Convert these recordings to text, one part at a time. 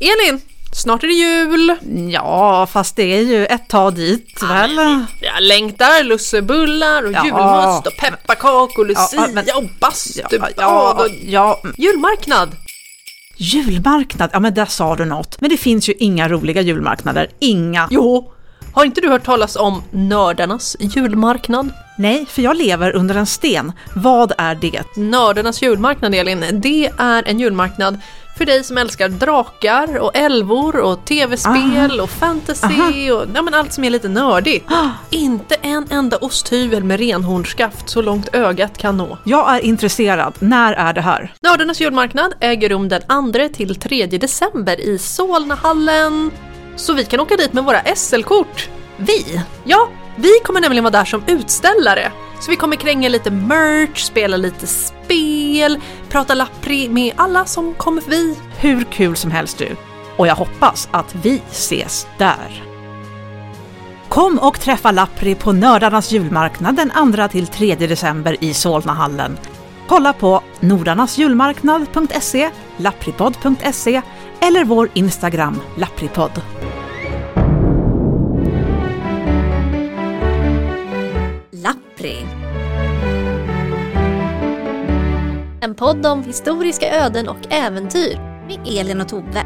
Elin, snart är det jul! Ja, fast det är ju ett tag dit väl? Jag längtar lussebullar och Ja. julmust och pepparkakor, lucia Ja, men- och bastubad ja, och ja, julmarknad. julmarknad, ja men där sa du något. Men det finns ju inga roliga julmarknader, inga. Jo, har inte du hört talas om nördarnas julmarknad? Nej, för jag lever under en sten. Vad är det? Nördarnas julmarknad Elin, det är en julmarknad för dig som älskar drakar och älvor och tv-spel och fantasy och ja, men allt som är lite nördigt. Inte en enda osthyvel med renhornsskaft så långt ögat kan nå. Jag är intresserad. När är det här? Nördarnas julmarknad äger rum den 2 till 3 december i Solnahallen. Så vi kan åka dit med våra SL-kort. Vi? Ja, vi kommer nämligen vara där som utställare. Så vi kommer kränga lite merch, spela lite spel, prata lappri med alla som kommer förbi. Hur kul som helst du. Och jag hoppas att vi ses där. Kom och träffa Lappri på Nördarnas julmarknad den 2-3 december i Solnahallen. Kolla på nordarnasjulmarknad.se, lappripodd.se eller vår Instagram lappripodd. Lappri. En podd om historiska öden och äventyr med Elin och Tove.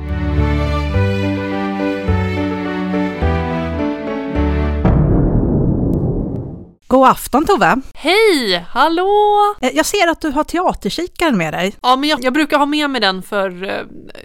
God afton Tove! Hej, hallå! Eh, Jag ser att du har teaterkikaren med dig. Ja, men jag, jag brukar ha med mig den för eh,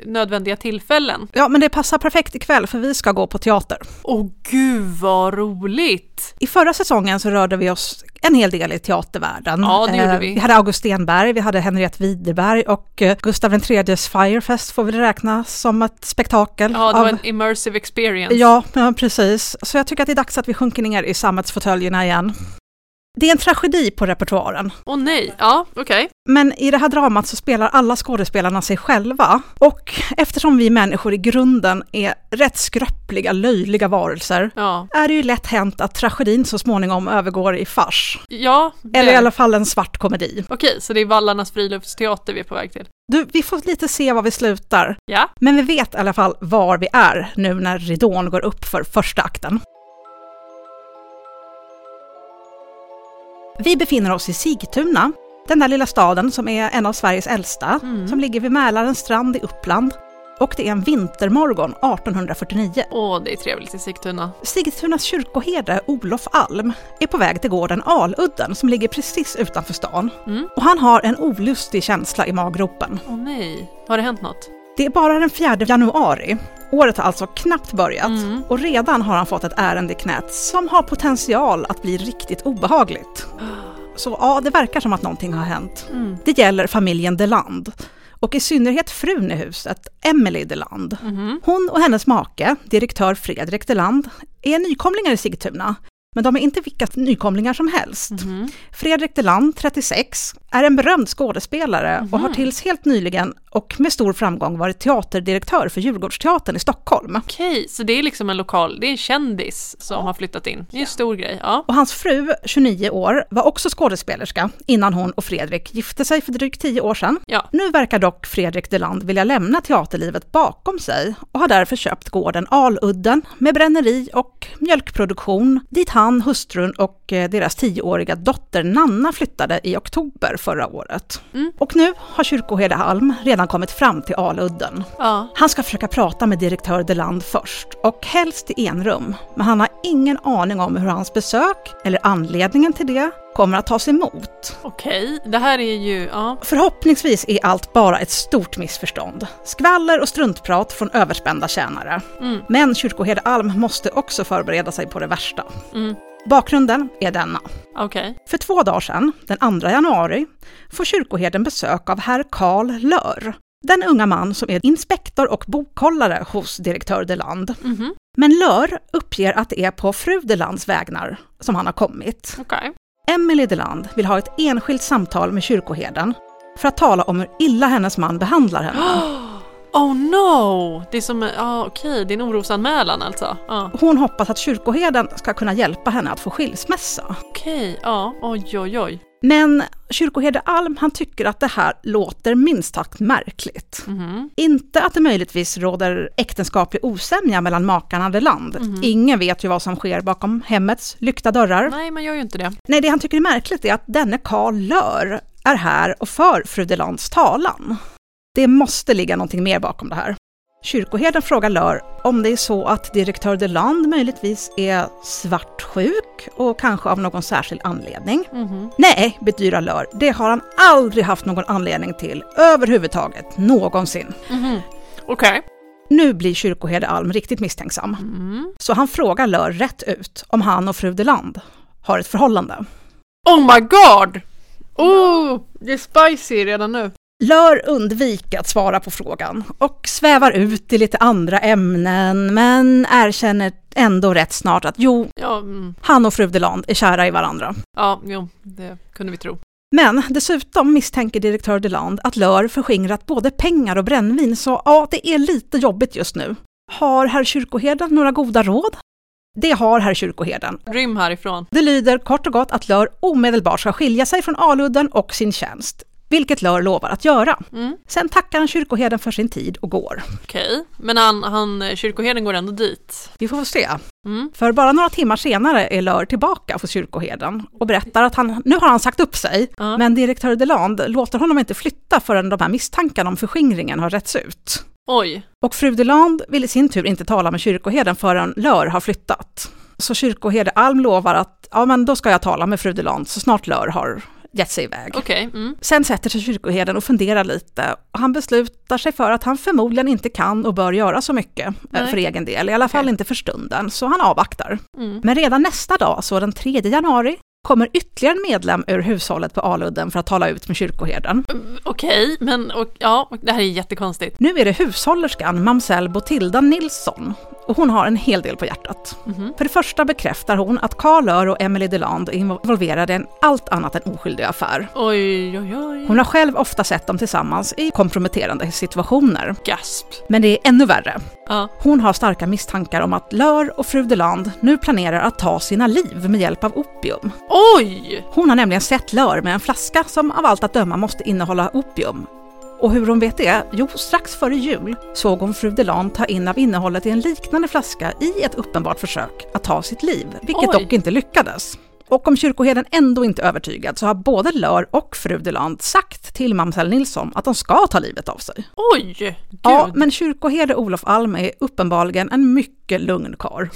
nödvändiga tillfällen. Ja, men det passar perfekt ikväll för vi ska gå på teater. Åh gud vad roligt! I förra säsongen så rörde vi oss en hel del i teatervärlden. Ja, det gjorde Eh, vi. Vi hade August Stenberg, vi hade Henriette Widerberg och eh, Gustav IIIs Firefest får vi räkna som ett spektakel. Ja, det av- var en immersive experience. Ja, ja, precis. Så jag tycker att det är dags att vi sjunker ner i sammetsfåtöljerna igen. Det är en tragedi på repertoaren, Åh nej, ja okej. men i det här dramat så spelar alla skådespelarna sig själva. Och eftersom vi människor i grunden är rätt skröpliga, löjliga varelser, Ja. är det ju lätt hänt att tragedin så småningom övergår i fars. Ja, det- Eller i alla fall en svart komedi. Okej, så det är Vallarnas friluftsteater vi är på väg till. Du, vi får lite se var vi slutar. Ja, Men vi vet i alla fall var vi är nu när ridån går upp för första akten. Vi befinner oss i Sigtuna, den där lilla staden som är en av Sveriges äldsta, som ligger vid Mälarens strand i Uppland. Och det är en vintermorgon 1849. åh det är trevligt i Sigtuna. Sigtunas kyrkoherde Olof Alm är på väg till gården Aludden som ligger precis utanför stan. Mm. Och han har en olustig känsla i maggropen. Åh nej, har det hänt något? Det är bara den 4 januari. Året har alltså knappt börjat Mm. och redan har han fått ett ärende i knät som har potential att bli riktigt obehagligt. Så ja, det verkar som att någonting har hänt. Mm. Det gäller familjen Deland och i synnerhet frun i huset, Emily Deland. Mhm. Hon och hennes make, direktör Fredrik Deland, är nykomlingar i Sigtuna. Men de är inte vilka nykomlingar som helst. Mhm. Fredrik Deland, 36, är en berömd skådespelare och har tills helt nyligen och med stor framgång varit teaterdirektör för Djurgårdsteatern i Stockholm. Okej, så det är liksom en lokal, det är en kändis som har flyttat in. Det är en stor grej, ja. Och hans fru, 29 år, var också skådespelerska innan hon och Fredrik gifte sig för drygt 10 år sedan. Ja. Nu verkar dock Fredrik Deland vilja lämna teaterlivet bakom sig och har därför köpt gården Aludden med bränneri och mjölkproduktion dit han, hustrun och eh, deras tioåriga dotter Nanna flyttade i oktober förra året. Mm. Och nu har kyrkoherde Alm redan kommit fram till Aludden. Ja, Han ska försöka prata med direktör Deland först och helst i enrum. Men han har ingen aning om hur hans besök, eller anledningen till det, kommer att tas emot. okej. Det här är ju, ja. Förhoppningsvis är allt bara ett stort missförstånd. Skvaller och struntprat från överspända tjänare. Mm. Men kyrkoherde Alm måste också förbereda sig på det värsta. Mm. Bakgrunden är denna. Okej. För två dagar sedan, den 2 januari, får kyrkoherden besök av herr Karl Lör. Den unga man som är inspektor och bokhållare hos direktör Deland. Mhm. Men Lör uppger att det är på fru Delands vägnar som han har kommit. Okej. Emily Deland vill ha ett enskilt samtal med kyrkoherden för att tala om hur illa hennes man behandlar henne. Oh no! Det är som, ja okej, det är en orosanmälan alltså. Ja. Hon hoppas att kyrkoherden ska kunna hjälpa henne att få skilsmässa. Okej, ja, oj oj oj. Men kyrkoherde Alm han tycker att det här låter minst sagt märkligt. Mhm. Inte att det möjligtvis råder äktenskaplig osämja mellan makarna Deland. Ingen vet ju vad som sker bakom hemmets lyckta dörrar. Nej, man gör ju inte det. Nej, det han tycker är märkligt är att denne Karl Lör är här och för fru Delands talan. Det måste ligga någonting mer bakom det här. Kyrkoherden frågar Lör om det är så att direktör Deland möjligtvis är svartsjuk och kanske av någon särskild anledning. Mhm. Nej, bedyrar Lör, det har han aldrig haft någon anledning till överhuvudtaget, någonsin. Mhm. Okej. Nu blir kyrkoherde Alm riktigt misstänksam. Mm. Så han frågar Lör rätt ut om han och fru Deland har ett förhållande. Oh my god! Oh, det är spicy redan nu. Lör undviker att svara på frågan och svävar ut i lite andra ämnen men erkänner ändå rätt snart att jo, Ja, mm. han och fru Deland är kära i varandra. ja jo, det kunde vi tro. Men dessutom misstänker direktör Deland att Lör förskingrat både pengar och brännvin så ja, det är lite jobbigt just nu. Har herr kyrkoherden några goda råd? Det har herr kyrkoherden. Rym härifrån. Det lyder kort och gott att Lör omedelbart ska skilja sig från Aludden och sin tjänst, vilket Lör lovar att göra. Mm. Sen tackar han kyrkoherden för sin tid och går. Okej, men han, han, kyrkoherden går ändå dit. Vi får se. Mm. För bara några timmar senare är Lör tillbaka hos kyrkoherden och berättar att han, nu har han sagt upp sig, Ja. men direktör Deland låter honom inte flytta förrän de här misstankarna om förskingringen har rätts ut. Oj, Och fru Deland vill i sin tur inte tala med kyrkoherden förrän Lör har flyttat. Så kyrkoherde Alm lovar att ja, men då ska jag tala med fru Deland så snart Lör har gett sig iväg. okej. Mm. Sen sätter sig kyrkoherden och funderar lite och han beslutar sig för att han förmodligen inte kan och bör göra så mycket eh, Nej. för egen del, i alla fall Okej. inte för stunden, så han avvaktar. Mm. Men redan nästa dag, så den 3 januari, kommer ytterligare en medlem ur hushållet på Aludden för att tala ut med kyrkoherden. Mm, Okej, men och, ja, det här är jättekonstigt. Nu är det hushållerskan mamsell Botilda Nilsson och hon har en hel del på hjärtat. Mhm. För det första bekräftar hon att Karl Lör och Emily Deland är involverade i en allt annat än oskyldig affär. Oj, oj, oj. Hon har själv ofta sett dem tillsammans i komprometterande situationer. Gasp. Men det är ännu värre. Ja. Hon har starka misstankar om att Lör och fru Deland nu planerar att ta sina liv med hjälp av opium. Oj! Hon har nämligen sett Lör med en flaska som av allt att döma måste innehålla opium. Och hur hon vet det? Jo, strax före jul såg hon fru Deland ta in av innehållet i en liknande flaska i ett uppenbart försök att ta sitt liv, vilket Oj. dock inte lyckades. Och om kyrkoherden ändå inte är övertygad så har både Lör och fru Deland sagt till mamsell Nilsson att de ska ta livet av sig. Oj! Gud. Ja, men kyrkoherde Olof Alm är uppenbarligen en mycket lugn karl.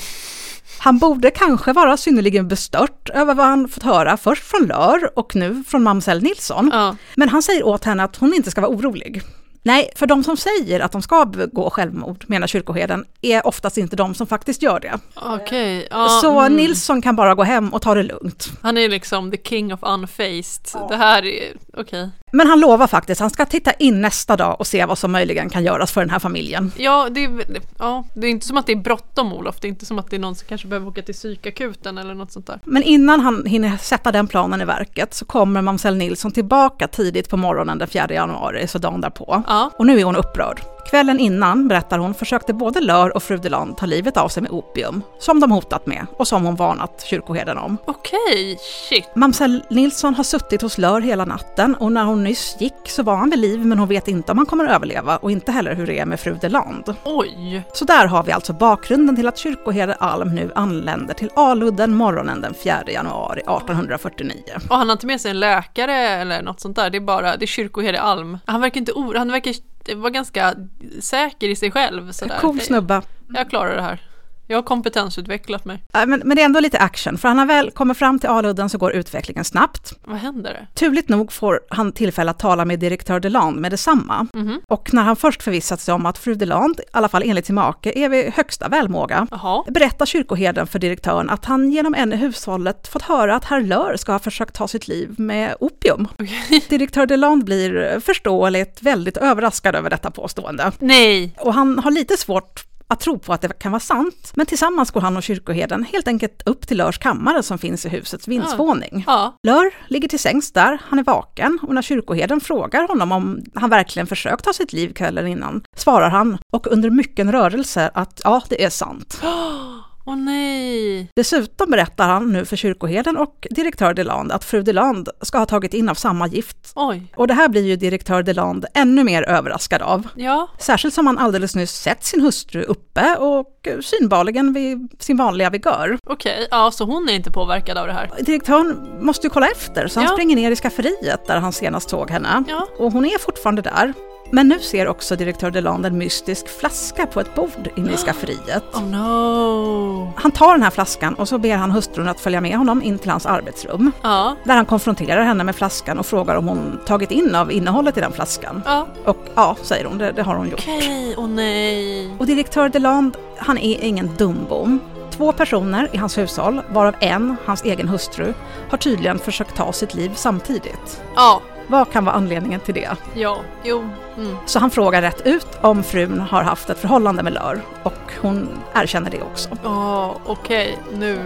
Han borde kanske vara synnerligen bestört över vad han fått höra först från Lör och nu från mamsell Nilsson. Ja. Men han säger åt henne att hon inte ska vara orolig. Nej, för de som säger att de ska begå självmord, menar kyrkoherden, är oftast inte de som faktiskt gör det. Okej. Ja, Så mm. Nilsson kan bara gå hem och ta det lugnt. Han är liksom the king of unfaced. Det här är, okej. Men han lovar faktiskt, han ska titta in nästa dag och se vad som möjligen kan göras för den här familjen. Ja, det är, ja, det är inte som att det är bråttom Olof. Det är inte som att det är någon som kanske behöver åka till psykakuten eller något sånt där. Men innan han hinner sätta den planen i verket så kommer mamsell Nilsson tillbaka tidigt på morgonen den 4 januari, så dagen därpå. Ja. Och nu är hon upprörd. Kvällen innan, berättar hon, försökte både Lör och fru Deland ta livet av sig med opium, som de hotat med och som hon varnat kyrkoherden om. Okej, shit. Mamsell Nilsson har suttit hos Lör hela natten och när hon nyss gick så var han vid liv men hon vet inte om han kommer överleva och inte heller hur det är med fru Deland. Oj. Så där har vi alltså bakgrunden till att kyrkoherde Alm nu anländer till Aludden morgonen den 4 januari 1849. Och han har inte med sig en läkare eller något sånt där. Det är bara, det är kyrkoherde Alm. Han verkar inte han verkar vara ganska säker i sig själv. Sådär. Cool snubbe. Jag klarar det här. Jag har kompetensutvecklat mig. Men, men det är ändå lite action, för han har väl kommit fram till Aludden så går utvecklingen snabbt. Vad händer? Turligt nog får han tillfälle att tala med direktör Deland med detsamma. Mhm. Och när han först förvissat sig om att fru Deland, i alla fall enligt sin make, är vid högsta välmåga, Jaha. berättar kyrkoherden för direktören att han genom en i hushållet fått höra att herr Lör ska ha försökt ta sitt liv med opium. Okej. Direktör Deland blir förståeligt väldigt överraskad över detta påstående. Nej. Och han har lite svårt att tro på att det kan vara sant. Men tillsammans går han och kyrkoherden helt enkelt upp till Lörs kammare som finns i husets vindsvåning. Ja. Lör ligger till sängs där, han är vaken och när kyrkoherden frågar honom om han verkligen försökt ta sitt liv kvällen innan svarar han, och under mycken rörelse, att ja, det är sant. Åh nej! Dessutom berättar han nu för kyrkoherden och direktör Deland att fru Deland ska ha tagit in av samma gift. Oj. Och det här blir ju direktör Deland ännu mer överraskad av. Ja. Särskilt som han alldeles nyss sett sin hustru uppe och synbarligen vid sin vanliga vigör. Okej, ja så hon är inte påverkad av det här. Direktören måste ju kolla efter så han Ja. springer ner i skafferiet där han senast såg henne. Ja. Och hon är fortfarande där. Men nu ser också direktör Deland en mystisk flaska på ett bord inne i skafferiet. Oh no! Han tar den här flaskan och så ber han hustrun att följa med honom in till hans arbetsrum. Ja. Där han konfronterar henne med flaskan och frågar om hon tagit in av innehållet i den flaskan. Ja. Och ja, säger hon, det, det har hon gjort. Okej, åh nej. Och direktör Deland, han är ingen dumbom. Två personer i hans hushåll, varav en, hans egen hustru, har tydligen försökt ta sitt liv samtidigt. Ja. Vad kan vara anledningen till det? Ja. Jo. Mm. Så han frågar rätt ut om frun har haft ett förhållande med Lör och hon erkänner det också. Ja, okej. Nu.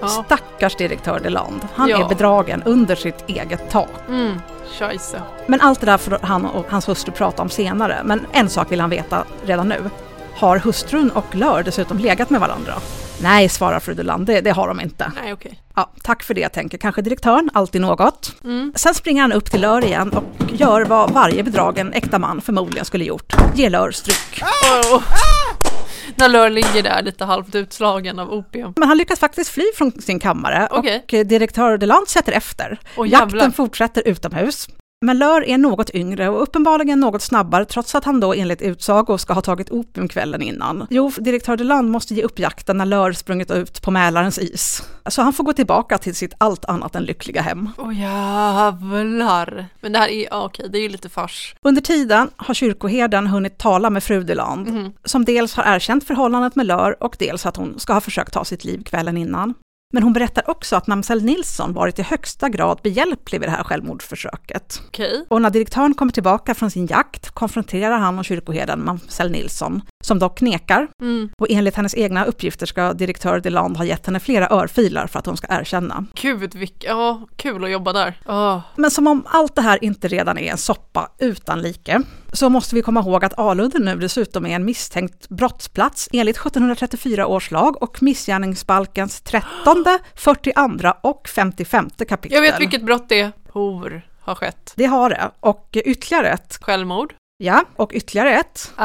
Ja. Stackars direktör Deland, han Ja. är bedragen under sitt eget tak. Mm. Scheisse. Men allt det där får han och hans hustru prata om senare. Men en sak vill han veta redan nu. Har hustrun och Lör dessutom legat med varandra? Nej, svarar fru Deland, det, det har de inte. Nej, okej. Ja, tack för det, tänker kanske direktören, alltid något. Mm. Sen springer han upp till Lör igen och gör vad varje bedragen äkta man förmodligen skulle gjort. Ger Lör stryk. Åh. När Lör ligger där lite halvt utslagen av opium. Men han lyckas faktiskt fly från sin kammare Okej. och direktör Deland sätter efter. Jävlar. Jakten fortsätter utomhus. Men Lör är något yngre och uppenbarligen något snabbare trots att han då enligt utsago ska ha tagit opium kvällen innan. Jo, direktör Deland måste ge upp jakten när Lör sprungit ut på Mälarens is. Så han får gå tillbaka till sitt allt annat än lyckliga hem. Åh jävlar. Men det här är, ja, okej, det är ju lite fars. Under tiden har kyrkoherden hunnit tala med fru Deland, Mhm. som dels har erkänt förhållandet med Lör och dels att hon ska ha försökt ta sitt liv kvällen innan. Men hon berättar också att mamsell Nilsson varit i högsta grad behjälplig vid det här självmordsförsöket. Okej. Och när direktören kommer tillbaka från sin jakt konfronterar han och kyrkoherden mamsell Nilsson, som dock nekar. Mm. Och enligt hennes egna uppgifter ska direktör Deland ha gett henne flera örfilar för att hon ska erkänna. Gud, vilk, ja, kul att jobba där. Åh. Men som om allt det här inte redan är en soppa utan like, så måste vi komma ihåg att Aludden nu dessutom är en misstänkt brottsplats enligt 1734 års lag och missgärningsbalkens 13, 42 och 55 kapitel. Jag vet vilket brott det är. Hor har skett. Det har det. Och ytterligare ett. Självmord. Ja, och ytterligare ett. Uh,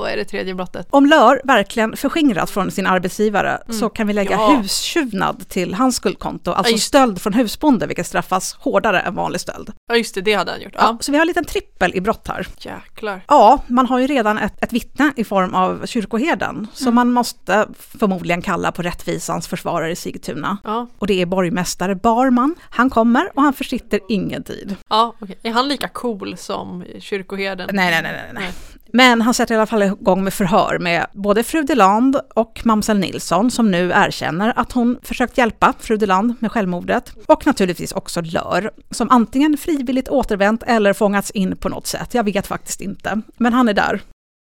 vad är det tredje brottet? Om Lör verkligen förskingrat från sin arbetsgivare så kan vi lägga Mm. Ja. hustjuvnad till hans skuldkonto, alltså just- stöld från husbonde, vilket straffas hårdare än vanlig stöld. Ja, just det, det hade han gjort. Ja. Ja. Så vi har en liten trippel i brott här. Jäklar. Ja, man har ju redan ett, ett vittne i form av kyrkoherden, så Mm. man måste förmodligen kalla på rättvisans försvarare i Sigtuna. Ja, Och det är borgmästare Barman. Han kommer och han försitter ingen tid. ja okej. Är han lika cool som kyrkoherden? Nej, nej, nej, nej, nej. Men han sätter i alla fall igång med förhör med både fru Deland och mamsell Nilsson som nu erkänner att hon försökt hjälpa fru Deland med självmordet. Och naturligtvis också Lör, som antingen frivilligt återvänt eller fångats in på något sätt. Jag vet faktiskt inte. Men han är där.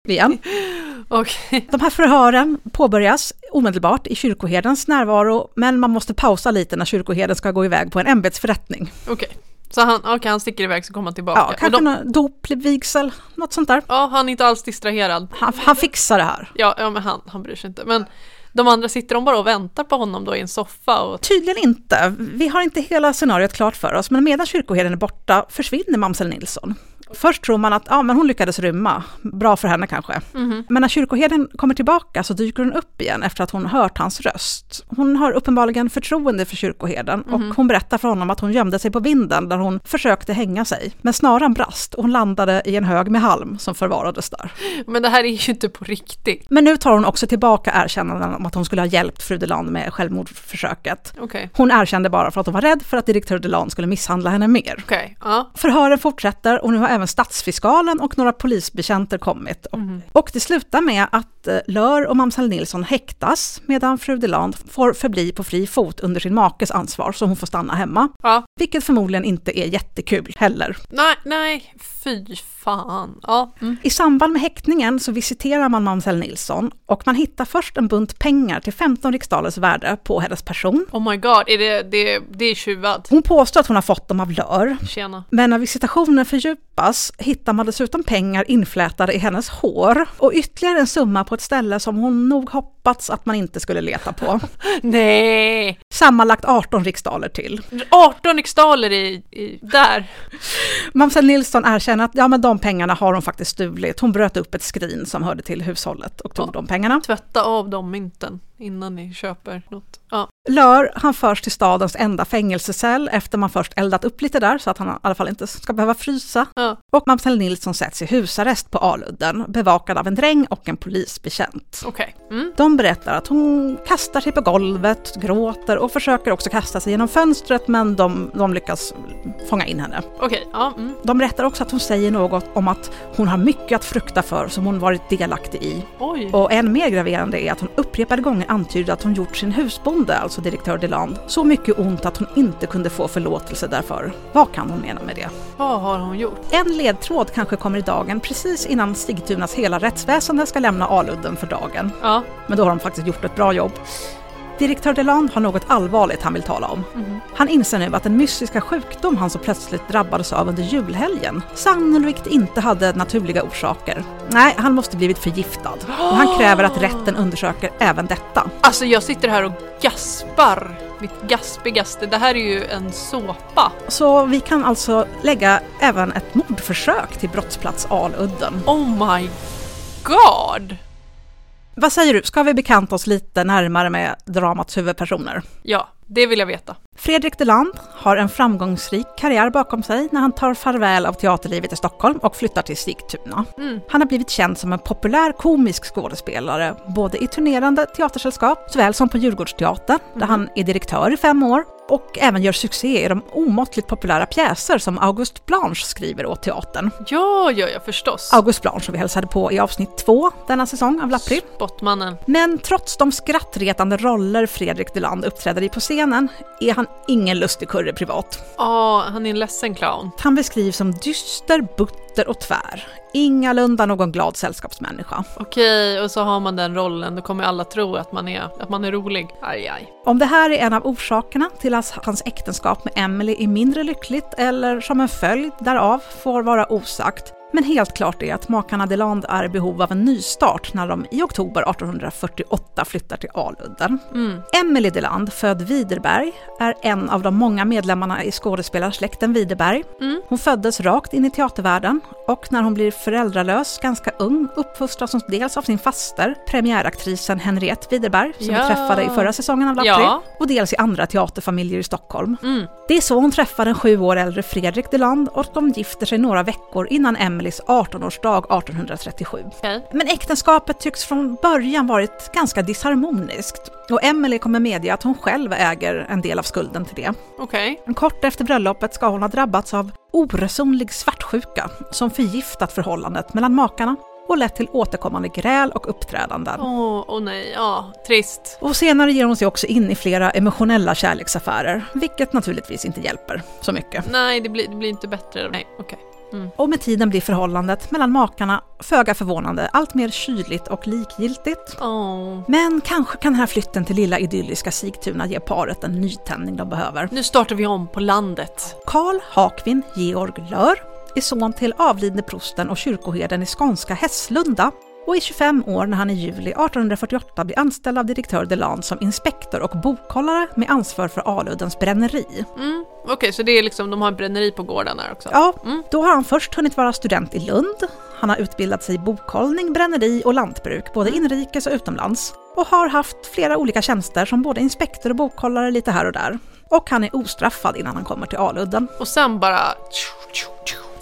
Igen. Okej. De här förhören påbörjas omedelbart i kyrkoherdens närvaro, men man måste pausa lite när kyrkoherden ska gå iväg på en ämbetsförrättning. Okej. Så han, okay, han sticker iväg så kommer han tillbaka. Ja, kanske de, någon dop, vigsel, något sånt där. ja, han är inte alls distraherad. Han, han fixar det här. Ja, ja men han, han bryr sig inte. Men de andra sitter de bara och väntar på honom då i en soffa och... Tydligen inte. Vi har inte hela scenariot klart för oss, men medan kyrkoherden är borta försvinner mamsell Nilsson. Först tror man att ja, men hon lyckades rymma, bra för henne kanske. Men när kyrkoherden kommer tillbaka så dyker hon upp igen efter att hon hört hans röst. Hon har uppenbarligen förtroende för kyrkoherden och hon berättar för honom att hon gömde sig på vinden där hon försökte hänga sig. Men snaran brast och hon landade i en hög med halm som förvarades där. Men det här är ju inte på riktigt. Men nu tar hon också tillbaka erkännanden om att hon skulle ha hjälpt fru Deland med självmordsförsöket. Okej. Hon erkände bara för att hon var rädd för att direktör Delan skulle misshandla henne mer. Okej, ja. Förhören fortsätter och nu har även stadsfiskalen och några polisbetjänter kommit. Och, och det slutar med att eh, Lör och mamsell Nilsson häktas medan fru Deland får förbli på fri fot under sin makes ansvar så hon får stanna hemma. Ja. Vilket förmodligen inte är jättekul heller. Nej, nej, fy fan. Ja. Mm. I samband med häktningen så visiterar man mamsell Nilsson och man hittar först en bunt pengar till 15 riksdalers värde på hennes person. Oh my god, är det, det, det är tjuvat? Hon påstår att hon har fått dem av Lör, Tjena. men när visitationen fördjupas hittar man dessutom pengar inflätade i hennes hår och ytterligare en summa på ett ställe som hon nog hoppats att man inte skulle leta på. Nej! Sammanlagt 18 riksdaler till. 18 riksdaler i, i, där. Mamsell Nilsson erkänner att ja, men de pengarna har hon faktiskt stulit. Hon bröt upp ett skrin som hörde till hushållet och tog Ja. de pengarna. Tvätta av de mynten innan ni köper något. Ja. Lör, han förs till stadens enda fängelsecell efter man först eldat upp lite där så att han i alla fall inte ska behöva frysa. Ja. Och Mamsell Nilsson sätts i husarrest på Aludden, bevakad av en dräng och en polisbetjänt. Okej. Mm. De berättar att hon kastar sig på golvet, gråter och försöker också kasta sig genom fönstret men de, de lyckas fånga in henne. Okej, ja. Mm. De berättar också att hon säger något om att hon har mycket att frukta för som hon varit delaktig i. Oj. Och än mer graverande är att hon upprepade gånger antyder att hon gjort sin husbonde, alltså direktör Deland, så mycket ont att hon inte kunde få förlåtelse därför. Vad kan hon mena med det? Vad har hon gjort? En ledtråd kanske kommer i dagen precis innan Sigtunas hela rättsväsende ska lämna Aludden för dagen. Ja. Men då har de faktiskt gjort ett bra jobb. Direktör Deland har något allvarligt han vill tala om. Mhm. Han inser nu att den mystiska sjukdom han så plötsligt drabbades av under julhelgen sannolikt inte hade naturliga orsaker. Nej, han måste blivit förgiftad. Och han kräver att rätten undersöker även detta. Alltså jag sitter här och gaspar. Mitt gaspigaste. Det här är ju en såpa. Så vi kan alltså lägga även ett mordförsök till brottsplats Aludden. Oh my god! Vad säger du, ska vi bekanta oss lite närmare med dramats huvudpersoner? Ja, det vill jag veta. Fredrik Deland har en framgångsrik karriär bakom sig när han tar farväl av teaterlivet i Stockholm och flyttar till Sigtuna. Mm. Han har blivit känd som en populär komisk skådespelare, både i turnerande teatersällskap såväl som på Djurgårdsteatern, där han är direktör i fem år, och även gör succé i de omåttligt populära pjäser som August Blanche skriver åt teatern. Ja, ja, ja förstås. August Blanche som vi hälsade på i avsnitt två denna säsong av Lappri. Spottmannen. Men trots de skrattretande roller Fredrik Deland uppträder i på scenen är han ingen lustig kurre privat. Ja, han är en ledsen clown. Han beskrivs som dyster, butter och tvär. Ingalunda någon glad sällskapsmänniska. Okej, och så har man den rollen. Då kommer alla tro att man är, att man är rolig. Aj, aj. Om det här är en av orsakerna till att hans äktenskap med Emily är mindre lyckligt eller som en följd därav får vara osagt. Men helt klart är att makarna Deland är i behov av en nystart när de i oktober 1848 flyttar till Aludden. Mm. Emily Deland, född Widerberg, är en av de många medlemmarna i skådespelarsläkten Widerberg. Mm. Hon föddes rakt in i teatervärlden och när hon blir föräldralös ganska ung uppfostras hon dels av sin faster, premiäraktrisen Henriette Widerberg, som Ja. vi träffade i förra säsongen av Lappri, Ja. och dels i andra teaterfamiljer i Stockholm. Mm. Det är så hon träffar den sju år äldre Fredrik Deland och de gifter sig några veckor innan Emelies 18-årsdag 1837. Okej. Men äktenskapet tycks från början varit ganska disharmoniskt och Emily kommer medge att hon själv äger en del av skulden till det. Okej. Kort efter bröllopet ska hon ha drabbats av oresonlig svartsjuka som förgiftat förhållandet mellan makarna och lett till återkommande gräl och uppträdanden. Åh, åh nej, ja, trist. Och senare ger hon sig också in i flera emotionella kärleksaffärer, vilket naturligtvis inte hjälper så mycket. Nej, det blir, det blir inte bättre. Nej, okej. Mm. Och med tiden blir förhållandet mellan makarna, föga förvånande, allt mer kyligt och likgiltigt. Åh. Men kanske kan den här flytten till lilla idylliska Sigtuna ge paret en nytändning de behöver. Nu startar vi om på landet. Karl Hakvin Georg Lör är son till avlidne prosten och kyrkoherden i skånska Hässlunda och i 25 år när han i juli 1848 blir anställd av direktör Deland som inspektor och bokhållare med ansvar för Aluddens bränneri. Mm. Okej, så det är liksom, de har en bränneri på gården där också? Ja, Mm. då har han först hunnit vara student i Lund. Han har utbildat sig i bokhållning, bränneri och lantbruk, både inrikes och utomlands. Och har haft flera olika tjänster som både inspektor och bokhållare lite här och där. Och han är ostraffad innan han kommer till Aludden. Och sen bara...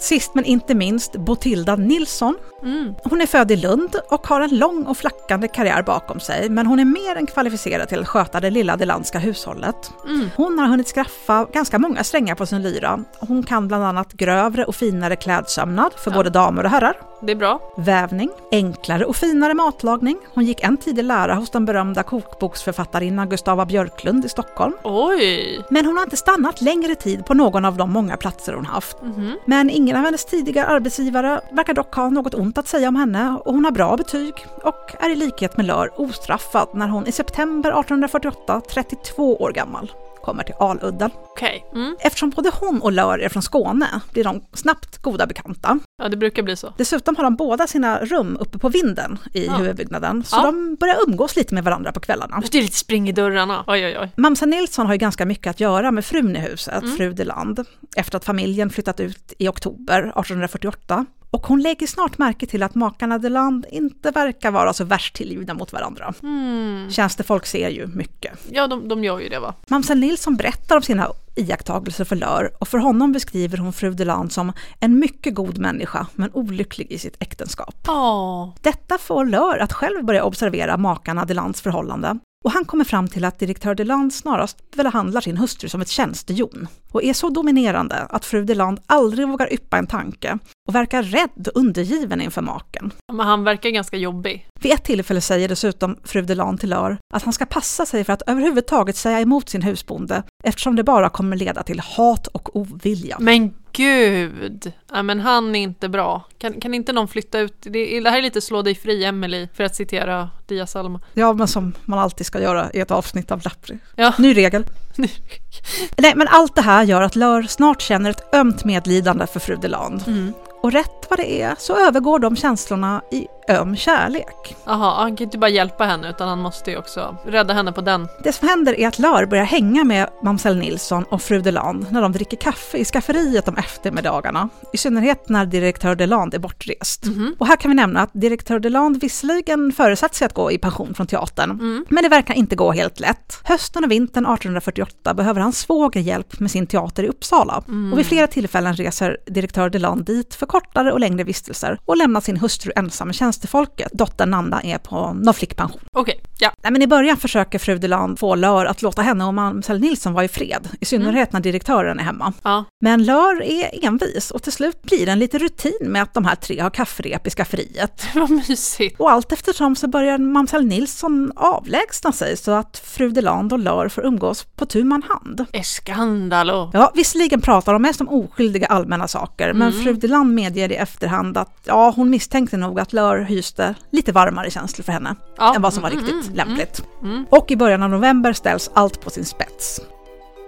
Sist men inte minst Botilda Nilsson. Mm. Hon är född i Lund och har en lång och flackande karriär bakom sig, men hon är mer än kvalificerad till att sköta det lilla delandska hushållet. Mm. Hon har hunnit skaffa ganska många strängar på sin lyra. Hon kan bland annat grövre och finare klädsömnad för Ja. både damer och herrar, Det är bra. vävning, enklare och finare matlagning. Hon gick en tid i lära hos den berömda kokboksförfattarinnan Gustava Björklund i Stockholm. Oj! Men hon har inte stannat längre tid på någon av de många platser hon haft. Mhm. Men ingen av hennes tidigare arbetsgivare verkar dock ha något ont att säga om henne. Och hon har bra betyg och är i likhet med Lör ostraffad när hon i september 1848, 32 år gammal, kommer till Aludden. Okej. Mm. Eftersom både hon och Lör är från Skåne blir de snabbt goda bekanta. Ja, det brukar bli så. Dessutom har de båda sina rum uppe på vinden i Ja. huvudbyggnaden, så Ja. de börjar umgås lite med varandra på kvällarna. Det är lite spring i dörrarna. Oj, oj, oj. Mamsen Nilsson har ju ganska mycket att göra med frun i huset, Mm. fru Deland, efter att familjen flyttat ut i oktober 1848. Och hon lägger snart märke till att makarna Deland inte verkar vara så värst tillgivna mot varandra. Mm. Tjänstefolk ser ju mycket. Ja, de, de gör ju det va? Mamsen Nilsson berättar om sina iakttagelser för Lör och för honom beskriver hon fru Deland som en mycket god människa men olycklig i sitt äktenskap. Ja. Detta får Lör att själv börja observera makarna Delands förhållande och han kommer fram till att direktör Deland snarast behandlar sin hustru som ett tjänstehjon och är så dominerande att fru Deland aldrig vågar yppa en tanke och verkar rädd och undergiven inför maken. Men han verkar ganska jobbig. Vid ett tillfälle säger dessutom fru Deland till Lör att han ska passa sig för att överhuvudtaget säga emot sin husbonde eftersom det bara kommer leda till hat och ovilja. Men gud! Ja, men han är inte bra. Kan, kan inte någon flytta ut? Det, det här är lite slå dig fri Emily för att citera Dia Salma. Ja, men som man alltid ska göra i ett avsnitt av Lappri. Ja. Ny regel. Nej, men allt det här gör att Lör snart känner ett ömt medlidande för fru Deland. Mm. Och rätt vad det är så övergår de känslorna i öm kärlek. Jaha, han kan inte bara hjälpa henne utan han måste ju också rädda henne på den. Det som händer är att Lör börjar hänga med mamsell Nilsson och fru Deland när de dricker kaffe i skafferiet om eftermiddagarna. I synnerhet när direktör Deland är bortrest. Mhm. Och här kan vi nämna att direktör Deland visserligen föresatt sig att gå i pension från teatern, Mm. men det verkar inte gå helt lätt. Hösten och vintern 1848 behöver han svåger hjälp med sin teater i Uppsala. Mm. Och vid flera tillfällen reser direktör Deland dit för kortare och längre vistelser och lämnar sin hustru ensam med tjänstefolket. Dottern Nanda är på någon flickpension. Okej, ja. Nej, men I början försöker fru Deland få Lör att låta henne och mamsell Nilsson vara i fred, i synnerhet när direktören är hemma. ja. Men Lör är envis och till slut blir det en liten rutin med att de här tre har kafferep i skafferiet. Vad mysigt. Och allt eftersom så börjar mamsell Nilsson avlägsna sig så att fru Deland och Lör får umgås på tu man hand. Eskandalo. Ja, visserligen pratar de mest om oskyldiga allmänna saker, men Mm. fru Deland medger i efterhand att ja, hon misstänkte nog att Lör hyste lite varmare känslor för henne Ja. än vad som var Mm, riktigt mm, lämpligt. Mm. Och i början av november ställs allt på sin spets.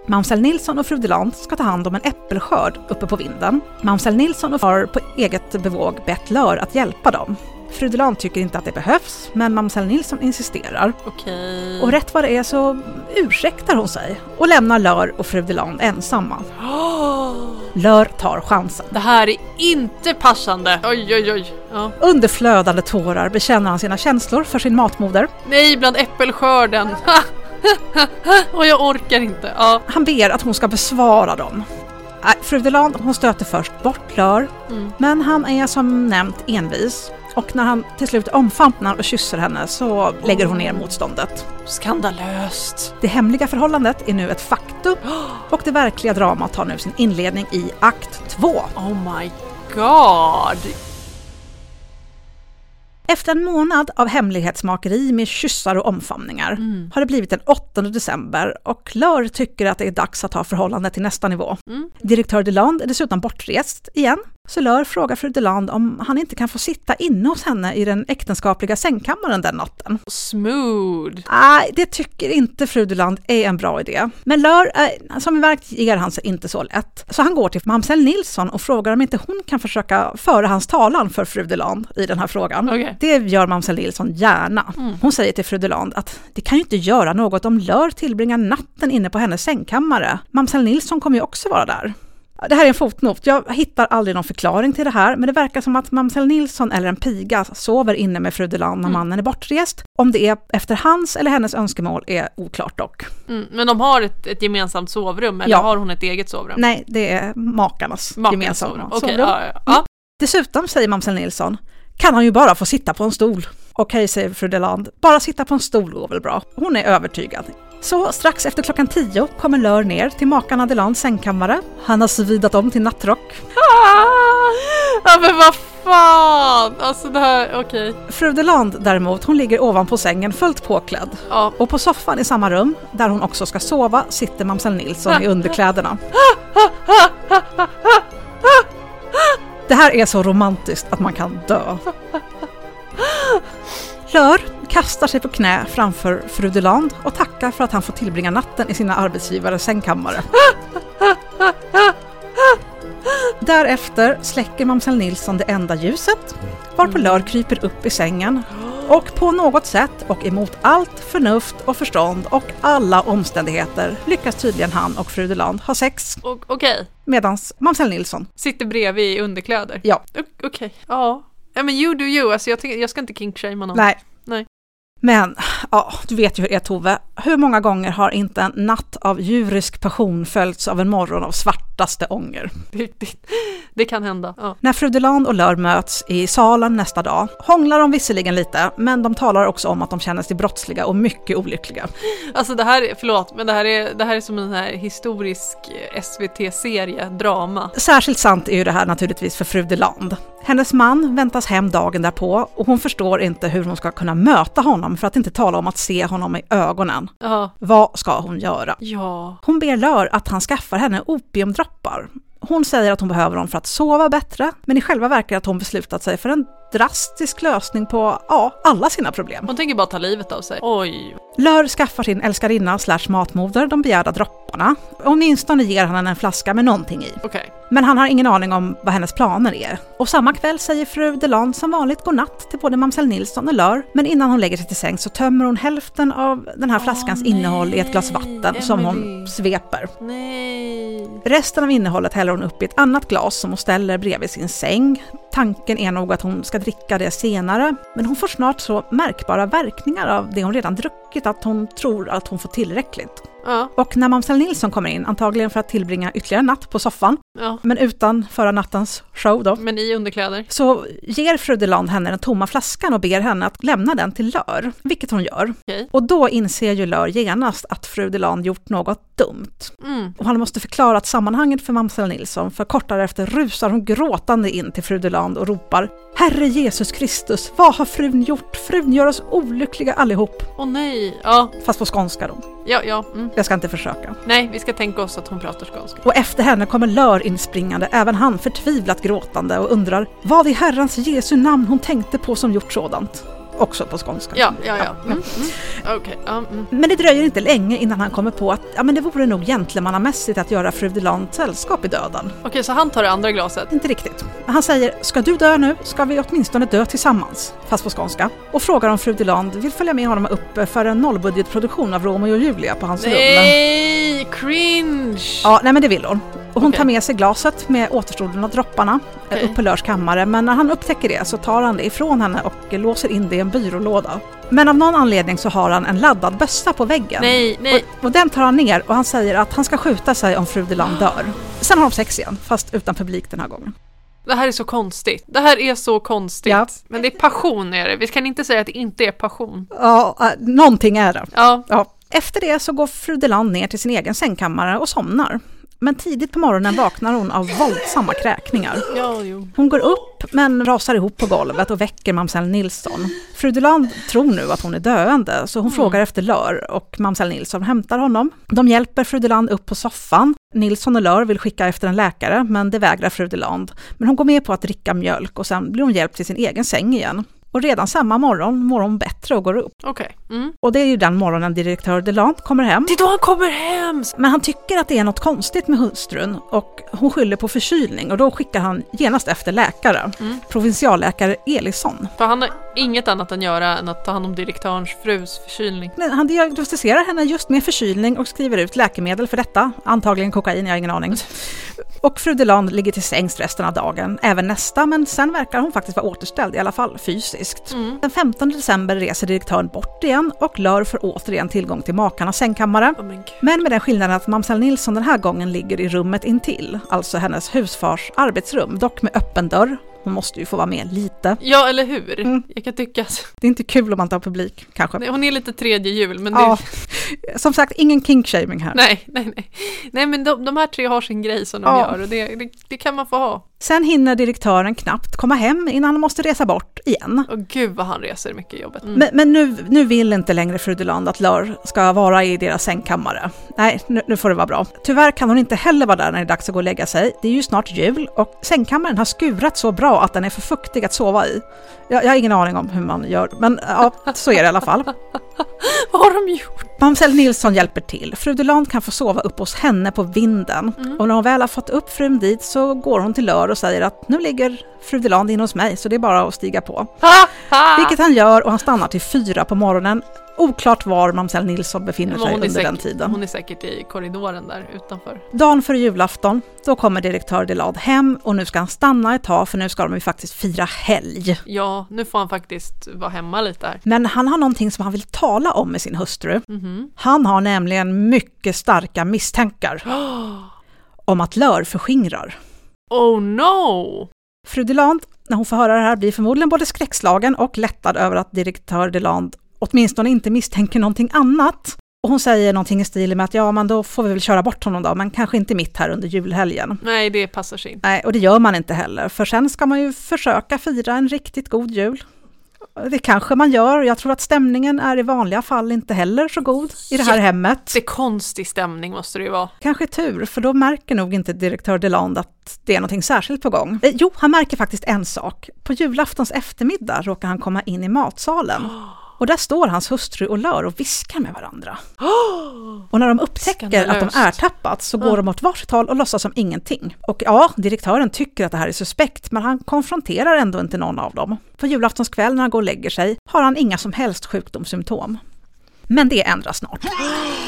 Mamsell Nilsson och fru Deland ska ta hand om en äppelskörd uppe på vinden. Mamsell Nilsson har på eget bevåg bett Lör att hjälpa dem. Fru Deland tycker inte att det behövs, men mamsell Nilsson insisterar. Okej. Och rätt vad det är så ursäktar hon sig och lämnar Lör och fru Deland ensamma. Åh, Lör tar chansen. det här är inte passande. Oj, oj, oj. Ja. Under flödande tårar bekänner han sina känslor för sin matmoder. Nej, bland äppelskörden. Och jag orkar inte. Ja. Han ber att hon ska besvara dem. Fru Deland hon stöter först bort Lör, Mm. men han är som nämnt envis. Och när han till slut omfamnar och kysser henne så lägger hon ner motståndet. Skandalöst. Det hemliga förhållandet är nu ett faktum och det verkliga dramat tar nu sin inledning i akt 2. Oh my god. Efter en månad av hemlighetsmakeri med kyssar och omfamningar Mm. har det blivit den 8 december och Lör tycker att det är dags att ta förhållandet till nästa nivå. Mm. Direktör Deland är dessutom bortrest igen, så Lör frågar fru Deland om han inte kan få sitta inne hos henne i den äktenskapliga sängkammaren den natten. Smooth. Nej, det tycker inte fru Deland är en bra idé. Men Lör, eh, som märkt, ger han sig inte så lätt. Så han går till mamsell Nilsson och frågar om inte hon kan försöka föra hans talan för fru Deland i den här frågan. Okej. Det gör mamsell Nilsson gärna. Mm. Hon säger till fru Deland att det kan ju inte göra något om Lör tillbringar natten inne på hennes sängkammare. Mamsell Nilsson kommer ju också vara där. Det här är en fotnot. Jag hittar aldrig någon förklaring till det här, men det verkar som att mamsell Nilsson eller en piga sover inne med fru Deland när Mm. mannen är bortrest. Om det är efter hans eller hennes önskemål är oklart dock. Mm. Men de har ett, ett gemensamt sovrum eller Ja. har hon ett eget sovrum? Nej, det är makarnas Makarnas gemensamma sovrum. sovrum. Okej, ja, ja, ja. Dessutom, säger mamsell Nilsson, kan han ju bara få sitta på en stol. Okej, säger fru Deland, bara sitta på en stol går väl bra. Hon är övertygad. Så strax efter klockan tio kommer Lör ner till makarna Delands sängkammare. Han har svidat om till nattrock. Ah! Ja men vad fan! Alltså det här, okej. Fru Deland däremot, hon ligger ovanpå sängen fullt påklädd. Ja. Och på soffan i samma rum, där hon också ska sova, sitter mamsell Nilsson i underkläderna. Det här är så romantiskt att man kan dö. Lör kastar sig på knä framför fru Deland och tackar för att han får tillbringa natten i sina arbetsgivares sängkammare. Därefter släcker mamsell Nilsson det enda ljuset, varpå Lör kryper upp i sängen och på något sätt och emot allt förnuft och förstånd och alla omständigheter lyckas tydligen han och fru Deland ha sex Okej, medans mamsell Nilsson, sitter bredvid i underkläder. ja, Okej, ja. Ja men you do you, alltså jag, tänker, jag ska inte kinkshamea någon. nej. Nej. Men, ja, du vet ju hur det är Tove. Hur många gånger har inte en natt av djurisk passion följts av en morgon av svartaste ånger? Det, det, det kan hända. Ja. När fru Deland och Lör möts i salen nästa dag hånglar de visserligen lite, men de talar också om att de känner sig brottsliga och mycket olyckliga. Alltså det här, är- förlåt, men det här är, det här är som en här historisk eh, SVT-serie, drama. Särskilt sant är ju det här naturligtvis för fru Deland. Hennes man väntas hem dagen därpå och hon förstår inte hur hon ska kunna möta honom för att inte tala om att se honom i ögonen. Ja. Vad ska hon göra? Ja. Hon ber Lör att han skaffar henne opiumdroppar. Hon säger att hon behöver dem för att sova bättre, men i själva verket att hon beslutat sig för en drastisk lösning på, ja, alla sina problem. Hon tänker bara ta livet av sig. Oj. Lör skaffar sin älskarinna slash matmoder de begärda dropparna. Åtminstone ger han henne en flaska med någonting i. Okej. Men han har ingen aning om vad hennes planer är. Och samma kväll säger fru Deland som vanligt godnatt till både mamsell Nilsson och Lör. Men innan hon lägger sig till säng så tömmer hon hälften av den här flaskans nej, innehåll i ett glas vatten som hon Emily. sveper. Nej. Resten av innehållet häller hon upp i ett annat glas som hon ställer bredvid sin säng. Tanken är nog att hon ska dricka det senare, men hon får snart så märkbara verkningar av det hon redan druckit att hon tror att hon får tillräckligt. Ja. Och när mamsell Nilsson kommer in, antagligen för att tillbringa ytterligare en natt på soffan, Ja. men utan förra nattens show då, Men i underkläder. så ger fru Deland henne den tomma flaskan och ber henne att lämna den till Lör, vilket hon gör. Okej. Och då inser ju Lör genast att fru Deland gjort något dumt. Mm. Och han måste förklara sammanhanget för mamsell Nilsson, för kort därefter rusar hon gråtande in till fru Deland och ropar Herre Jesus Kristus, vad har frun gjort? Frun gör oss olyckliga allihop. Åh nej. Ja. Fast på skånska då. Ja, ja. Mm. Jag ska inte försöka. Nej, vi ska tänka oss att hon pratar skånska. Och efter henne kommer Lör inspringande, även han förtvivlat gråtande och undrar vad i Herrans Jesu namn hon tänkte på som gjort sådant. Också på skånska. Ja, ja, ja. Mm. Mm. Okej. Ja, mm. Men det dröjer inte länge innan han kommer på att ja, men det vore nog gentlemannamässigt att göra fru Deland sällskap i döden. Okej, så han tar det andra glaset. Inte riktigt. Han säger, ska du dö nu ska vi åtminstone dö tillsammans, fast på skånska. Och frågar om fru Deland vill följa med honom upp för en nollbudgetproduktion av Romeo och Julia på hans rum. Nej, cringe! Ja, nej men det vill hon. Och hon Okej. tar med sig glaset med återstoden av dropparna eh, Okej. upp på Lörs kammare, men när han upptäcker det så tar han det ifrån henne och låser in det i en byrålåda. Men av någon anledning så har han en laddad bössa på väggen. Nej, nej. Och, och den tar han ner och han säger att han ska skjuta sig om fru Deland dör. Sen har de sex igen, fast utan publik den här gången. Det här är så konstigt. Det här är så konstigt. Ja. Men det är passion är det. Vi kan inte säga att det inte är passion. Ja, äh, någonting är det. Ja, Ja. Efter det så går fru Deland ner till sin egen sängkammare och somnar. Men tidigt på morgonen vaknar hon av våldsamma kräkningar. Hon går upp men rasar ihop på golvet och väcker mamsell Nilsson. Fru Deland tror nu att hon är döende så hon frågar efter Lör och mamsell Nilsson hämtar honom. De hjälper fru Deland upp på soffan. Nilsson och Lör vill skicka efter en läkare men det vägrar fru Deland. Men hon går med på att dricka mjölk och sen blir hon hjälpt till sin egen säng igen. Och redan samma morgon mår hon bättre och går upp. Okej. Mm. Och det är ju den morgonen direktör Deland kommer hem. Det är då han kommer hem! Men han tycker att det är något konstigt med hustrun och hon skyller på förkylning och då skickar han genast efter läkare. Mm. Provinsialläkare Elisson. För han har inget annat att göra än att ta hand om direktörens frus förkylning. Men han diagnostiserar henne just med förkylning och skriver ut läkemedel för detta. Antagligen kokain, jag har ingen aning. Och fru Deland ligger till sängs resten av dagen, även nästa, men sen verkar hon faktiskt vara återställd, i alla fall fysiskt. Mm. Den 15 december reser direktören bort igen och Lör får återigen tillgång till makarnas sängkammare. Oh. Men med den skillnaden att mamsell Nilsson den här gången ligger i rummet intill, alltså hennes husfars arbetsrum, dock med öppen dörr. Hon måste ju få vara med lite. Ja, eller hur? Mm. Jag kan tycka Det är inte kul om man inte har publik, kanske. Nej, hon är lite tredje jul, men Ja, det, som sagt, ingen kinkshaming här. nej, nej, nej. Nej, men de, de här tre har sin grej som de Ja. gör och det, det, det kan man få ha. Sen hinner direktören knappt komma hem innan han måste resa bort igen. Och gud vad han reser mycket i jobbet. Mm. Men, men nu, nu vill inte längre fru Deland att Lör ska vara i deras sängkammare. Nej, nu, nu får det vara bra. Tyvärr kan hon inte heller vara där när det är dags att gå och lägga sig. Det är ju snart jul och sängkammaren har skurat så bra att den är för fuktig att sova i. Jag, jag har ingen aning om hur man gör, men ja, så är det i alla fall. Vad har de gjort? Mamsell Nilsson hjälper till. Fru Deland kan få sova upp hos henne på vinden. Mm. Och när hon väl har fått upp frun dit så går hon till Lör och säger att nu ligger fru Deland in hos mig så det är bara att stiga på. Vilket han gör och han stannar till fyra på morgonen. Oklart var mamsell Nilsson befinner sig under den säkert, tiden. hon är säkert i korridoren där utanför. Dagen före julafton, då kommer direktör Delad hem och nu ska han stanna ett tag för nu ska de ju faktiskt fira helg. Ja, nu får han faktiskt vara hemma lite här. Men han har någonting som han vill tala om med sin hustru. Mhm. Han har nämligen mycket starka misstankar om att Lör förskingrar. Oh no! Fru Deland, när hon får höra det här, blir förmodligen både skräckslagen och lättad över att direktör Deland åtminstone inte misstänker någonting annat. Och hon säger någonting i stil med att ja, men då får vi väl köra bort honom då, men kanske inte mitt här under julhelgen. Nej, det passar sig inte. Nej, och det gör man inte heller, för sen ska man ju försöka fira en riktigt god jul. Det kanske man gör, jag tror att stämningen är i vanliga fall inte heller så god i det här hemmet. Det är konstig stämning måste det ju vara. Kanske tur, för då märker nog inte direktör Deland att det är någonting särskilt på gång. Eh, jo, han märker faktiskt en sak. På julaftons eftermiddag råkar han komma in i matsalen. Och där står hans hustru och Lör och viskar med varandra. Och när de upptäcker att de tappat så går de åt varsitt håll och låtsas som ingenting. Och ja, direktören tycker att det här är suspekt, men han konfronterar ändå inte någon av dem. På julaftons kväll när han går och lägger sig har han inga som helst sjukdomssymptom. Men det ändras snart.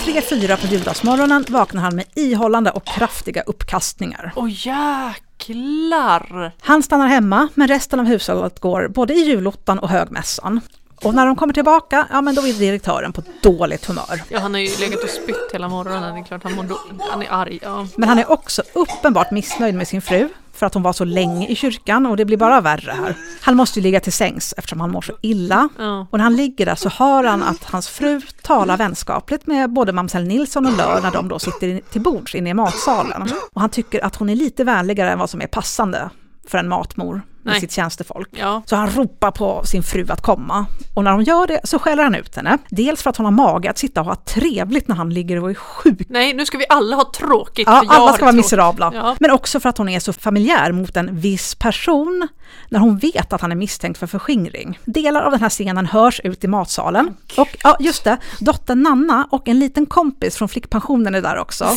Tre, fyra på juldagsmorgonen vaknar han med ihållande och kraftiga uppkastningar. Åh jäklar! Han stannar hemma, men resten av hushållet går både i julottan och högmässan. Och när de kommer tillbaka, ja men då är direktören på dåligt humör. Ja, han har ju legat och spytt hela morgonen. Det är klart han, mår då, han är arg. Ja. Men han är också uppenbart missnöjd med sin fru för att hon var så länge i kyrkan och det blir bara värre här. Han måste ju ligga till sängs eftersom han mår så illa. Ja. Och när han ligger där så hör han att hans fru talar vänskapligt med både mamsell Nilsson och Lör när de då sitter in- till bords inne i matsalen. Och han tycker att hon är lite vänligare än vad som är passande för en matmor med Nej. sitt tjänstefolk. ja. Så han ropar på sin fru att komma. Och när de gör det så skäller han ut henne. Dels för att hon har mage att sitta och ha trevligt när han ligger och är sjuk. Nej, nu ska vi alla ha tråkigt. Ja, alla ska vara miserabla. Ja. Men också för att hon är så familjär mot en viss person när hon vet att han är misstänkt för förskingring. Delar av den här scenen hörs ut i matsalen. Och ja, just det, dottern Nanna och en liten kompis från flickpensionen är där också. Ah!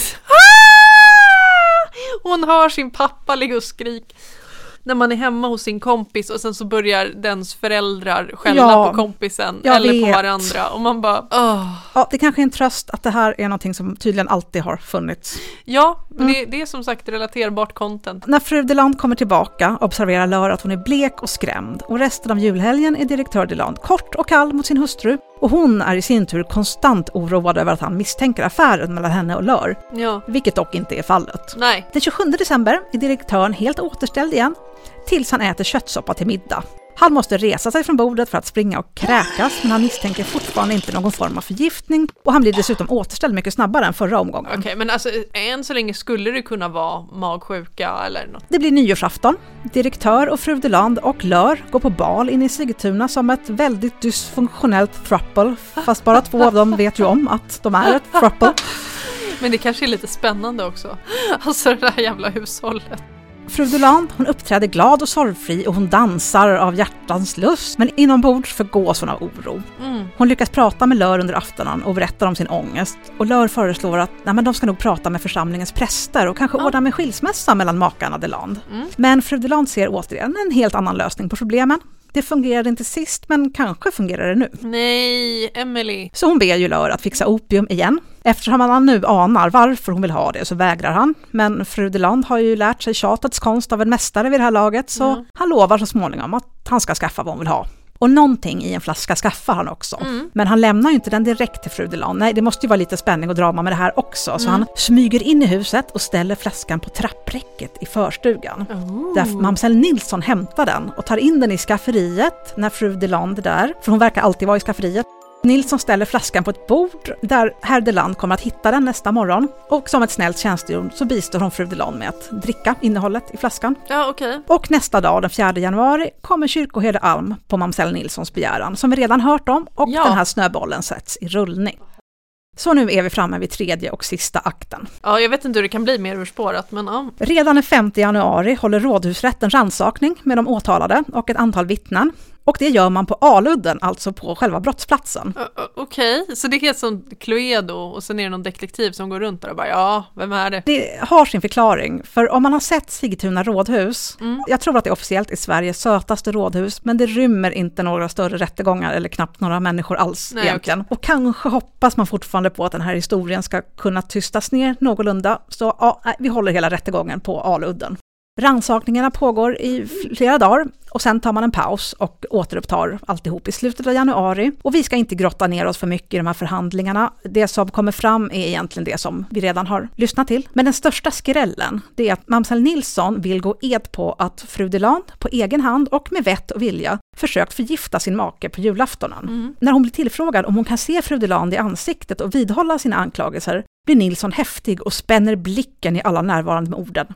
Hon hör sin pappa ligga och skrika. När man är hemma hos sin kompis och sen så börjar dens föräldrar skälla Ja, på kompisen eller på vet. varandra och man bara åh. Ja, det kanske är en tröst att det här är någonting som tydligen alltid har funnits. Ja, Mm. det, det är som sagt relaterbart content. När fru Deland kommer tillbaka observerar Lör att hon är blek och skrämd och resten av julhelgen är direktör Deland kort och kall mot sin hustru och hon är i sin tur konstant oroad över att han misstänker affären mellan henne och Lör, Ja, vilket dock inte är fallet. nej. Den 27 december är direktören helt återställd igen tills han äter köttsoppa till middag. Han måste resa sig från bordet för att springa och kräkas men han misstänker fortfarande inte någon form av förgiftning och han blir dessutom återställd mycket snabbare än förra omgången. Okej, men alltså än så länge skulle det kunna vara magsjuka eller något. Det blir nyårsafton. Direktör och fru Deland och Lör går på bal inne i Sigtuna som ett väldigt dysfunktionellt thruple. Fast bara två av dem vet ju om att de är ett thruple. Men det kanske är lite spännande också. Alltså det här jävla hushållet. Fru Deland hon uppträder glad och sorgfri och hon dansar av hjärtans lust. Men inombords förgås hon av oro. Mm. Hon lyckas prata med Lör under aftonen och berättar om sin ångest. Och Lör föreslår att nej, men de ska nog prata med församlingens präster och kanske Ja. ordna med skilsmässa mellan makarna Deland. Mm. Men fru Deland ser återigen en helt annan lösning på problemen. Det fungerade inte sist, men kanske fungerar det nu. Nej, Emily. Så hon ber ju Lör att fixa opium igen. Eftersom han nu anar varför hon vill ha det så vägrar han. Men fru Deland har ju lärt sig tjatets konst av en mästare vid det här laget så Ja. han lovar så småningom att han ska skaffa vad hon vill ha. Och någonting i en flaska skaffar han också. Mm. Men han lämnar ju inte den direkt till fru Deland. Nej, det måste ju vara lite spänning och drama med det här också. Så Mm. han smyger in i huset och ställer flaskan på trappräcket i förstugan. Oh. Där mamsell Nilsson hämtar den och tar in den i skafferiet när fru Deland är där, för hon verkar alltid vara i skafferiet. Nilsson ställer flaskan på ett bord där herr Deland kommer att hitta den nästa morgon och som ett snällt tjänstehjon så bistår hon fru Deland med att dricka innehållet i flaskan. Ja, okej. Och nästa dag, den 4 januari, kommer kyrkoherde Alm på mamsell Nilssons begäran som vi redan hört om och Ja. den här snöbollen sätts i rullning. Så nu är vi framme vid tredje och sista akten. Ja, jag vet inte hur det kan bli mer urspårat, men ja. Redan den 5 januari håller rådhusrätten rannsakning med de åtalade och ett antal vittnen. Och det gör man på Aludden, alltså på själva brottsplatsen. Okej, så det är helt som Cluedo och sen är det någon detektiv som går runt där och bara ja, vem är det? Det har sin förklaring, för om man har sett Sigtuna rådhus, jag tror att det officiellt är Sveriges sötaste rådhus, men det rymmer inte några större rättegångar eller knappt några människor alls Nej, egentligen. Och kanske hoppas man fortfarande på att den här historien ska kunna tystas ner någorlunda, så ja, vi håller hela rättegången på Aludden. Rannsakningarna pågår i flera dagar och sen tar man en paus och återupptar alltihop i slutet av januari. Och vi ska inte grotta ner oss för mycket i de här förhandlingarna. Det som kommer fram är egentligen det som vi redan har lyssnat till. Men den största skrällen, det är att Mamsell Nilsson vill gå ed på att fru Deland på egen hand och med vett och vilja försökt förgifta sin make på julaftonen. När hon blir tillfrågad om hon kan se fru Deland i ansiktet och vidhålla sina anklagelser blir Nilsson häftig och spänner blicken i alla närvarande med orden.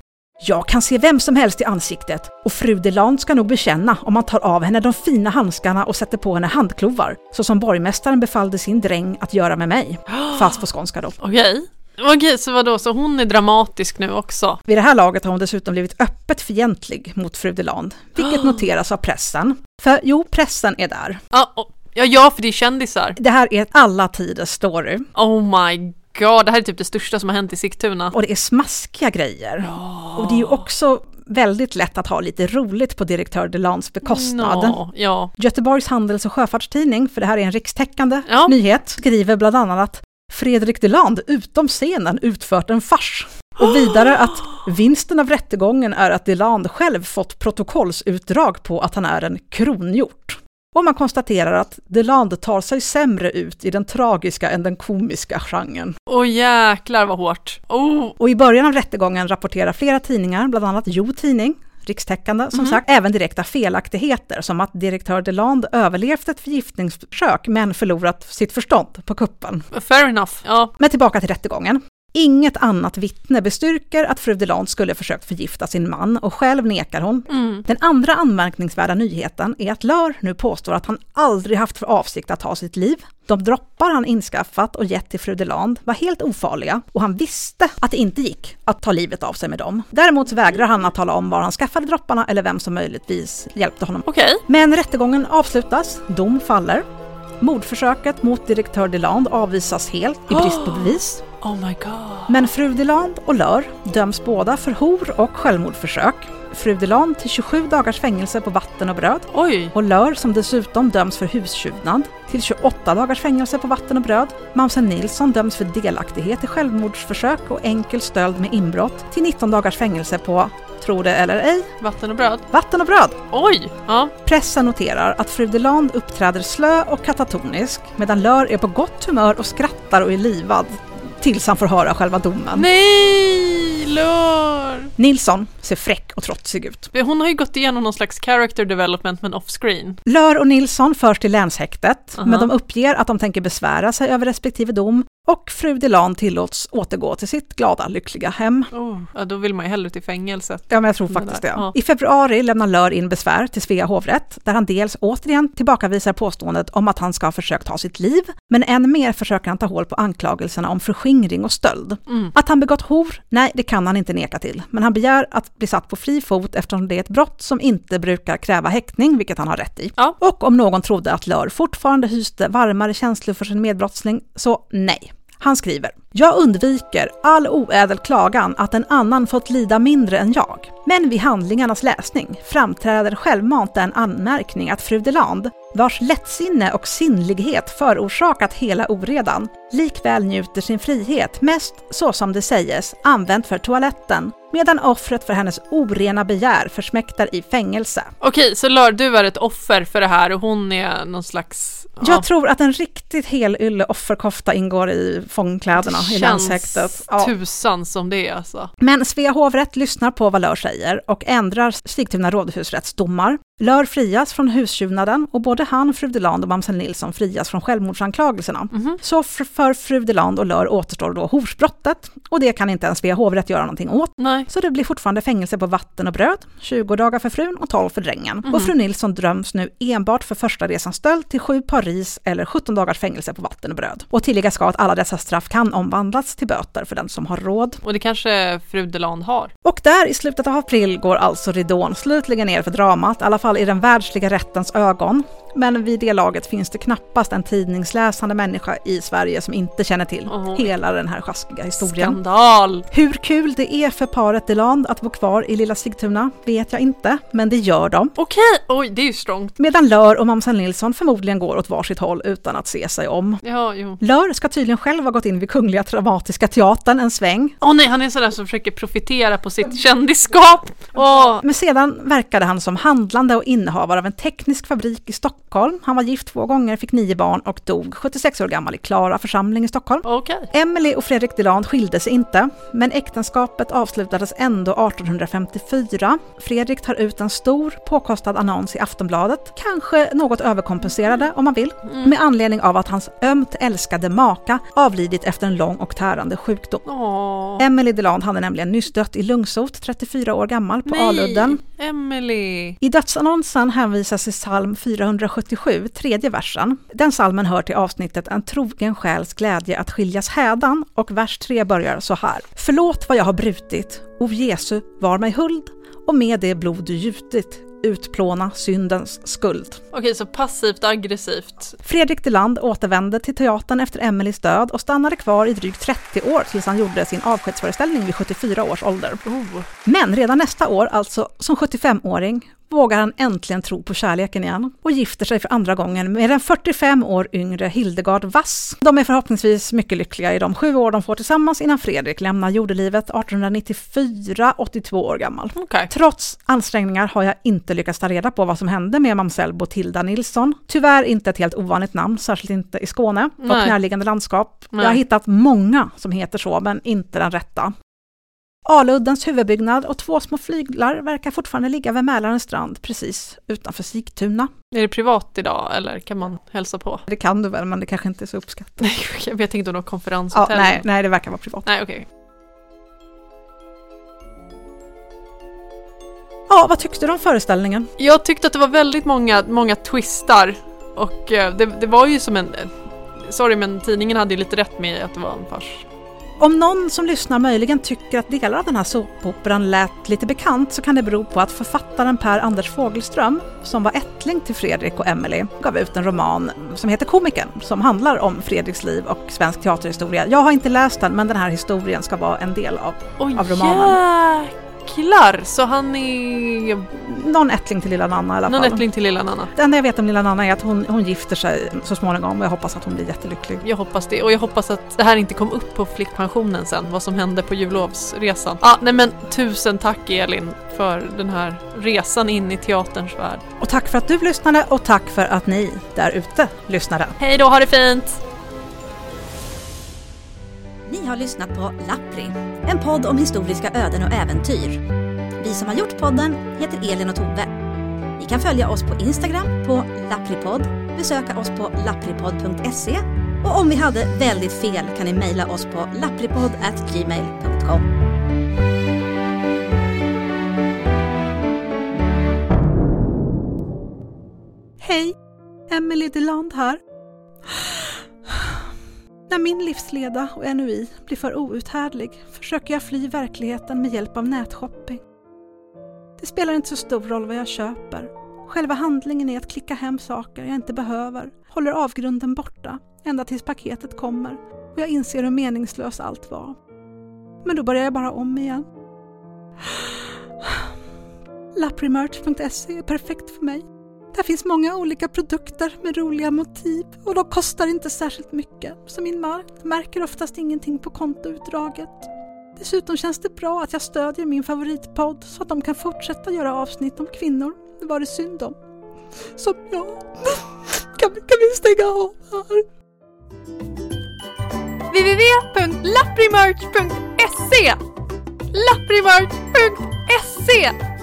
Jag kan se vem som helst i ansiktet och fru Deland ska nog bekänna om man tar av henne de fina handskarna och sätter på henne handklovar, så som borgmästaren befallde sin dräng att göra med mig. Fast på skånska då. Okej. Okej, så vadå, så hon är dramatisk nu också? Vid det här laget har hon dessutom blivit öppet fientlig mot fru Deland, vilket noteras av pressen. För jo, pressen är där. Ja, ja, ja, för det är kändisar. Det här är alla tiders story Oh my god, det här är typ det största som har hänt i Sigtuna. och det är smaskiga grejer. Och det är ju också väldigt lätt att ha lite roligt på direktör Delands bekostnad. Nå, ja. Göteborgs Handels och Sjöfartstidning, för det här är en rikstäckande Ja. nyhet, skriver bland annat att Fredrik Deland utom scenen utfört en fars. Och vidare att vinsten av rättegången är att Deland själv fått protokollsutdrag på att han är en kronhjort. Och man konstaterar att Deland tar sig sämre ut i den tragiska än den komiska genren. Åh jäklar vad hårt. Oh, Och i början av rättegången rapporterar flera tidningar, bland annat Jo Tidning, rikstäckande, som sagt, även direkta felaktigheter, som att direktör Deland överlevt ett förgiftningsförsök men förlorat sitt förstånd på kuppen. fair enough. Ja, Men tillbaka till rättegången. Inget annat vittne bestyrker att fru Deland skulle försökt förgifta sin man och själv nekar hon. Den andra anmärkningsvärda nyheten är att Lör nu påstår att han aldrig haft för avsikt att ta sitt liv. De droppar han inskaffat och gett till fru Deland var helt ofarliga och han visste att det inte gick att ta livet av sig med dem. Däremot vägrar han att tala om var han skaffade dropparna eller vem som möjligtvis hjälpte honom. okej. Men rättegången avslutas, dom faller. Mordförsöket mot direktör Deland avvisas helt i brist på bevis. Oh my god. Men fru Deland och Lör döms båda för hor och självmordsförsök. Fru Deland till 27 dagars fängelse på vatten och bröd. Oj. Och Lör som dessutom döms för hustjuvnad till 28 dagars fängelse på vatten och bröd. Mamsen Nilsson döms för delaktighet i självmordsförsök och enkel stöld med inbrott till 19 dagars fängelse på, tro det eller ej, Vatten och bröd. vatten och bröd. Oj. Ja. Pressen noterar att fru Deland uppträder slö och katatonisk medan Lör är på gott humör och skrattar och är livad tills han får höra själva domen. Nej, Lör. Nilsson ser fräck och trotsig ut. Hon har ju gått igenom någon slags character development men off-screen. Lör och Nilsson förs till länshäktet, Aha. men de uppger att de tänker besvära sig över respektive dom och fru Deland tillåts återgå till sitt glada, lyckliga hem. Oh, ja, då vill man ju hellre till fängelset. Ja, men jag tror faktiskt det. ja. I februari lämnar Lör in besvär till Svea hovrätt, där han dels återigen tillbakavisar påståendet om att han ska ha försökt ta sitt liv, men än mer försöker han ta hål på anklagelserna om förskingring och stöld. Mm. Att han begått hor? Nej, det kan han inte neka till, men han begär att bli satt på fri fot eftersom det är ett brott som inte brukar kräva häktning, vilket han har rätt i. Ja. Och om någon trodde att Lör fortfarande hyste varmare känslor för sin medbrottsling, så nej. Han skriver, jag undviker all oädel klagan att en annan fått lida mindre än jag. Men vid handlingarnas läsning framträder självmant den anmärkning att fru Deland, vars lättsinne och sinnlighet förorsakat hela oredan, likväl njuter sin frihet mest, så som det säges, använt för toaletten, medan offret för hennes orena begär försmäktar i fängelse. Okej, så Lör, du är ett offer för det här och hon är någon slags... ja, Jag tror att en riktigt helylle offerkofta ingår i fångkläderna i länshäktet. Ja. tusan som det är alltså. Men Svea hovrätt lyssnar på vad Lör säger och ändrar Sigtuna rådhusrätts domar. Lör frias från hustjuvnaden och både han, fru Deland och mamsell Nilsson frias från självmordsanklagelserna. Mhm. Så för, fru Deland och Lör återstår då horsbrottet och det kan inte ens Svea hovrätt göra någonting åt. Nej. Så det blir fortfarande fängelse på vatten och bröd, 20 dagar för frun och 12 för drängen. Och fru Nilsson döms nu enbart för första resans stöld till sju par ris eller 17 dagars fängelse på vatten och bröd. Och tilläggas ska att alla dessa straff kan omvandlas till böter för den som har råd. Och det kanske fru Deland har. Och där i slutet av april går alltså ridån slutligen ner för dramat, i alla fall i den världsliga rättens ögon. Men vid det laget finns det knappast en tidningsläsande människa i Sverige som inte känner till Åh. hela den här sjaskiga historien. Skandal! Hur kul det är för paret Deland att bo kvar i lilla Sigtuna vet jag inte, men det gör de. Okej, oj det är ju strångt. Medan Lör och mamsen Nilsson förmodligen går åt varsitt håll utan att se sig om. Ja, jo. Lör ska tydligen själv ha gått in vid Kungliga Dramatiska Teatern en sväng, Åh nej, han är sådär som försöker profitera på sitt kändisskap. Åh, men sedan verkade han som handlande och innehavare av en teknisk fabrik i Stockholm. Han var gift två gånger, fick nio barn och dog 76 år gammal i Klara församling i Stockholm. okej. Emily och Fredrik Deland skilde sig inte, men äktenskapet avslutades ändå 1854. Fredrik tar ut en stor påkostad annons i Aftonbladet, kanske något överkompenserade om man vill, med anledning av att hans ömt älskade maka avlidit efter en lång och tärande sjukdom. Åh. Emily Deland hade nämligen nyss dött i lungsot, 34 år gammal, på Aludden. Emily. I dödsannonsen hänvisas i psalm 477, tredje versen. Den psalmen hör till avsnittet En trogen själs glädje att skiljas hädan och vers 3 börjar så här. Förlåt vad jag har brutit, o Jesu, var mig huld och med det blod du gjutit, utplåna syndens skuld. Okej, så passivt aggressivt. Fredrik Deland återvände till teatern efter Emelies död och stannade kvar i drygt 30 år tills han gjorde sin avskedsföreställning vid 74 års ålder. Oh. Men redan nästa år, alltså som 75-åring, vågar han äntligen tro på kärleken igen och gifter sig för andra gången med den 45 år yngre Hildegard Wass. De är förhoppningsvis mycket lyckliga i de sju år de får tillsammans innan Fredrik lämnar jordelivet 1894, 82 år gammal. Okej. Trots ansträngningar har jag inte lyckats ta reda på vad som hände med mamsell Botilda Nilsson. Tyvärr inte ett helt ovanligt namn, särskilt inte i Skåne och närliggande landskap. Nej. Jag har hittat många som heter så, men inte den rätta. Aluddens huvudbyggnad och två små flyglar verkar fortfarande ligga vid Mälarens strand precis utanför Sigtuna. Är det privat idag eller kan man hälsa på? Det kan du väl, men det kanske inte är så uppskattat. Nej, jag inte om något Ja, konferenshotell. nej, nej, det verkar vara privat. Nej, okej. Ja, vad tyckte du om föreställningen? Jag tyckte att det var väldigt många, många twistar och eh, det, det var ju som en... eh, Sorry men tidningen hade ju lite rätt med att det var en fars. Om någon som lyssnar möjligen tycker att delar av den här såpoperan lät lite bekant så kan det bero på att författaren Per Anders Fogelström, som var ättling till Fredrik och Emily, gav ut en roman som heter Komikern, som handlar om Fredriks liv och svensk teaterhistoria. Jag har inte läst den, men den här historien ska vara en del av Oj Av romanen. Jäklar! Så han är någon ättling till lilla Nanna i alla någon fall. ättling till lilla Nanna. Det enda jag vet om lilla Nanna är att hon, hon gifter sig så småningom och jag hoppas att hon blir jättelycklig. Jag hoppas det och jag hoppas att det här inte kom upp på flickpensionen sen, vad som hände på jullovsresan. Ah, nej men tusen tack Elin för den här resan in i teaterns värld. Och tack för att du lyssnade och tack för att ni där ute lyssnade. Hej då, ha det fint! Ni har lyssnat på Lappri, en podd om historiska öden och äventyr. Vi som har gjort podden heter Elin och Tove. Ni kan följa oss på Instagram på lappripodd, besöka oss på lappripodd.se och om vi hade väldigt fel kan ni mejla oss på lappripodd.gmail.com. Hej! Emily Deland här. När min livsleda och NUI blir för outhärdlig försöker jag fly verkligheten med hjälp av nätshopping. Det spelar inte så stor roll vad jag köper. Själva handlingen är att klicka hem saker jag inte behöver, håller avgrunden borta ända tills paketet kommer och jag inser hur meningslös allt var. Men då börjar jag bara om igen. Laprimerch.se är perfekt för mig. Där finns många olika produkter med roliga motiv och de kostar inte särskilt mycket, så min man märker oftast ingenting på kontoutdraget. Dessutom känns det bra att jag stödjer min favoritpodd så att de kan fortsätta göra avsnitt om kvinnor, det var det synd om. Som jag. Kan vi, kan vi stänga av här? www.lapprimerch.se Lapprimerch.se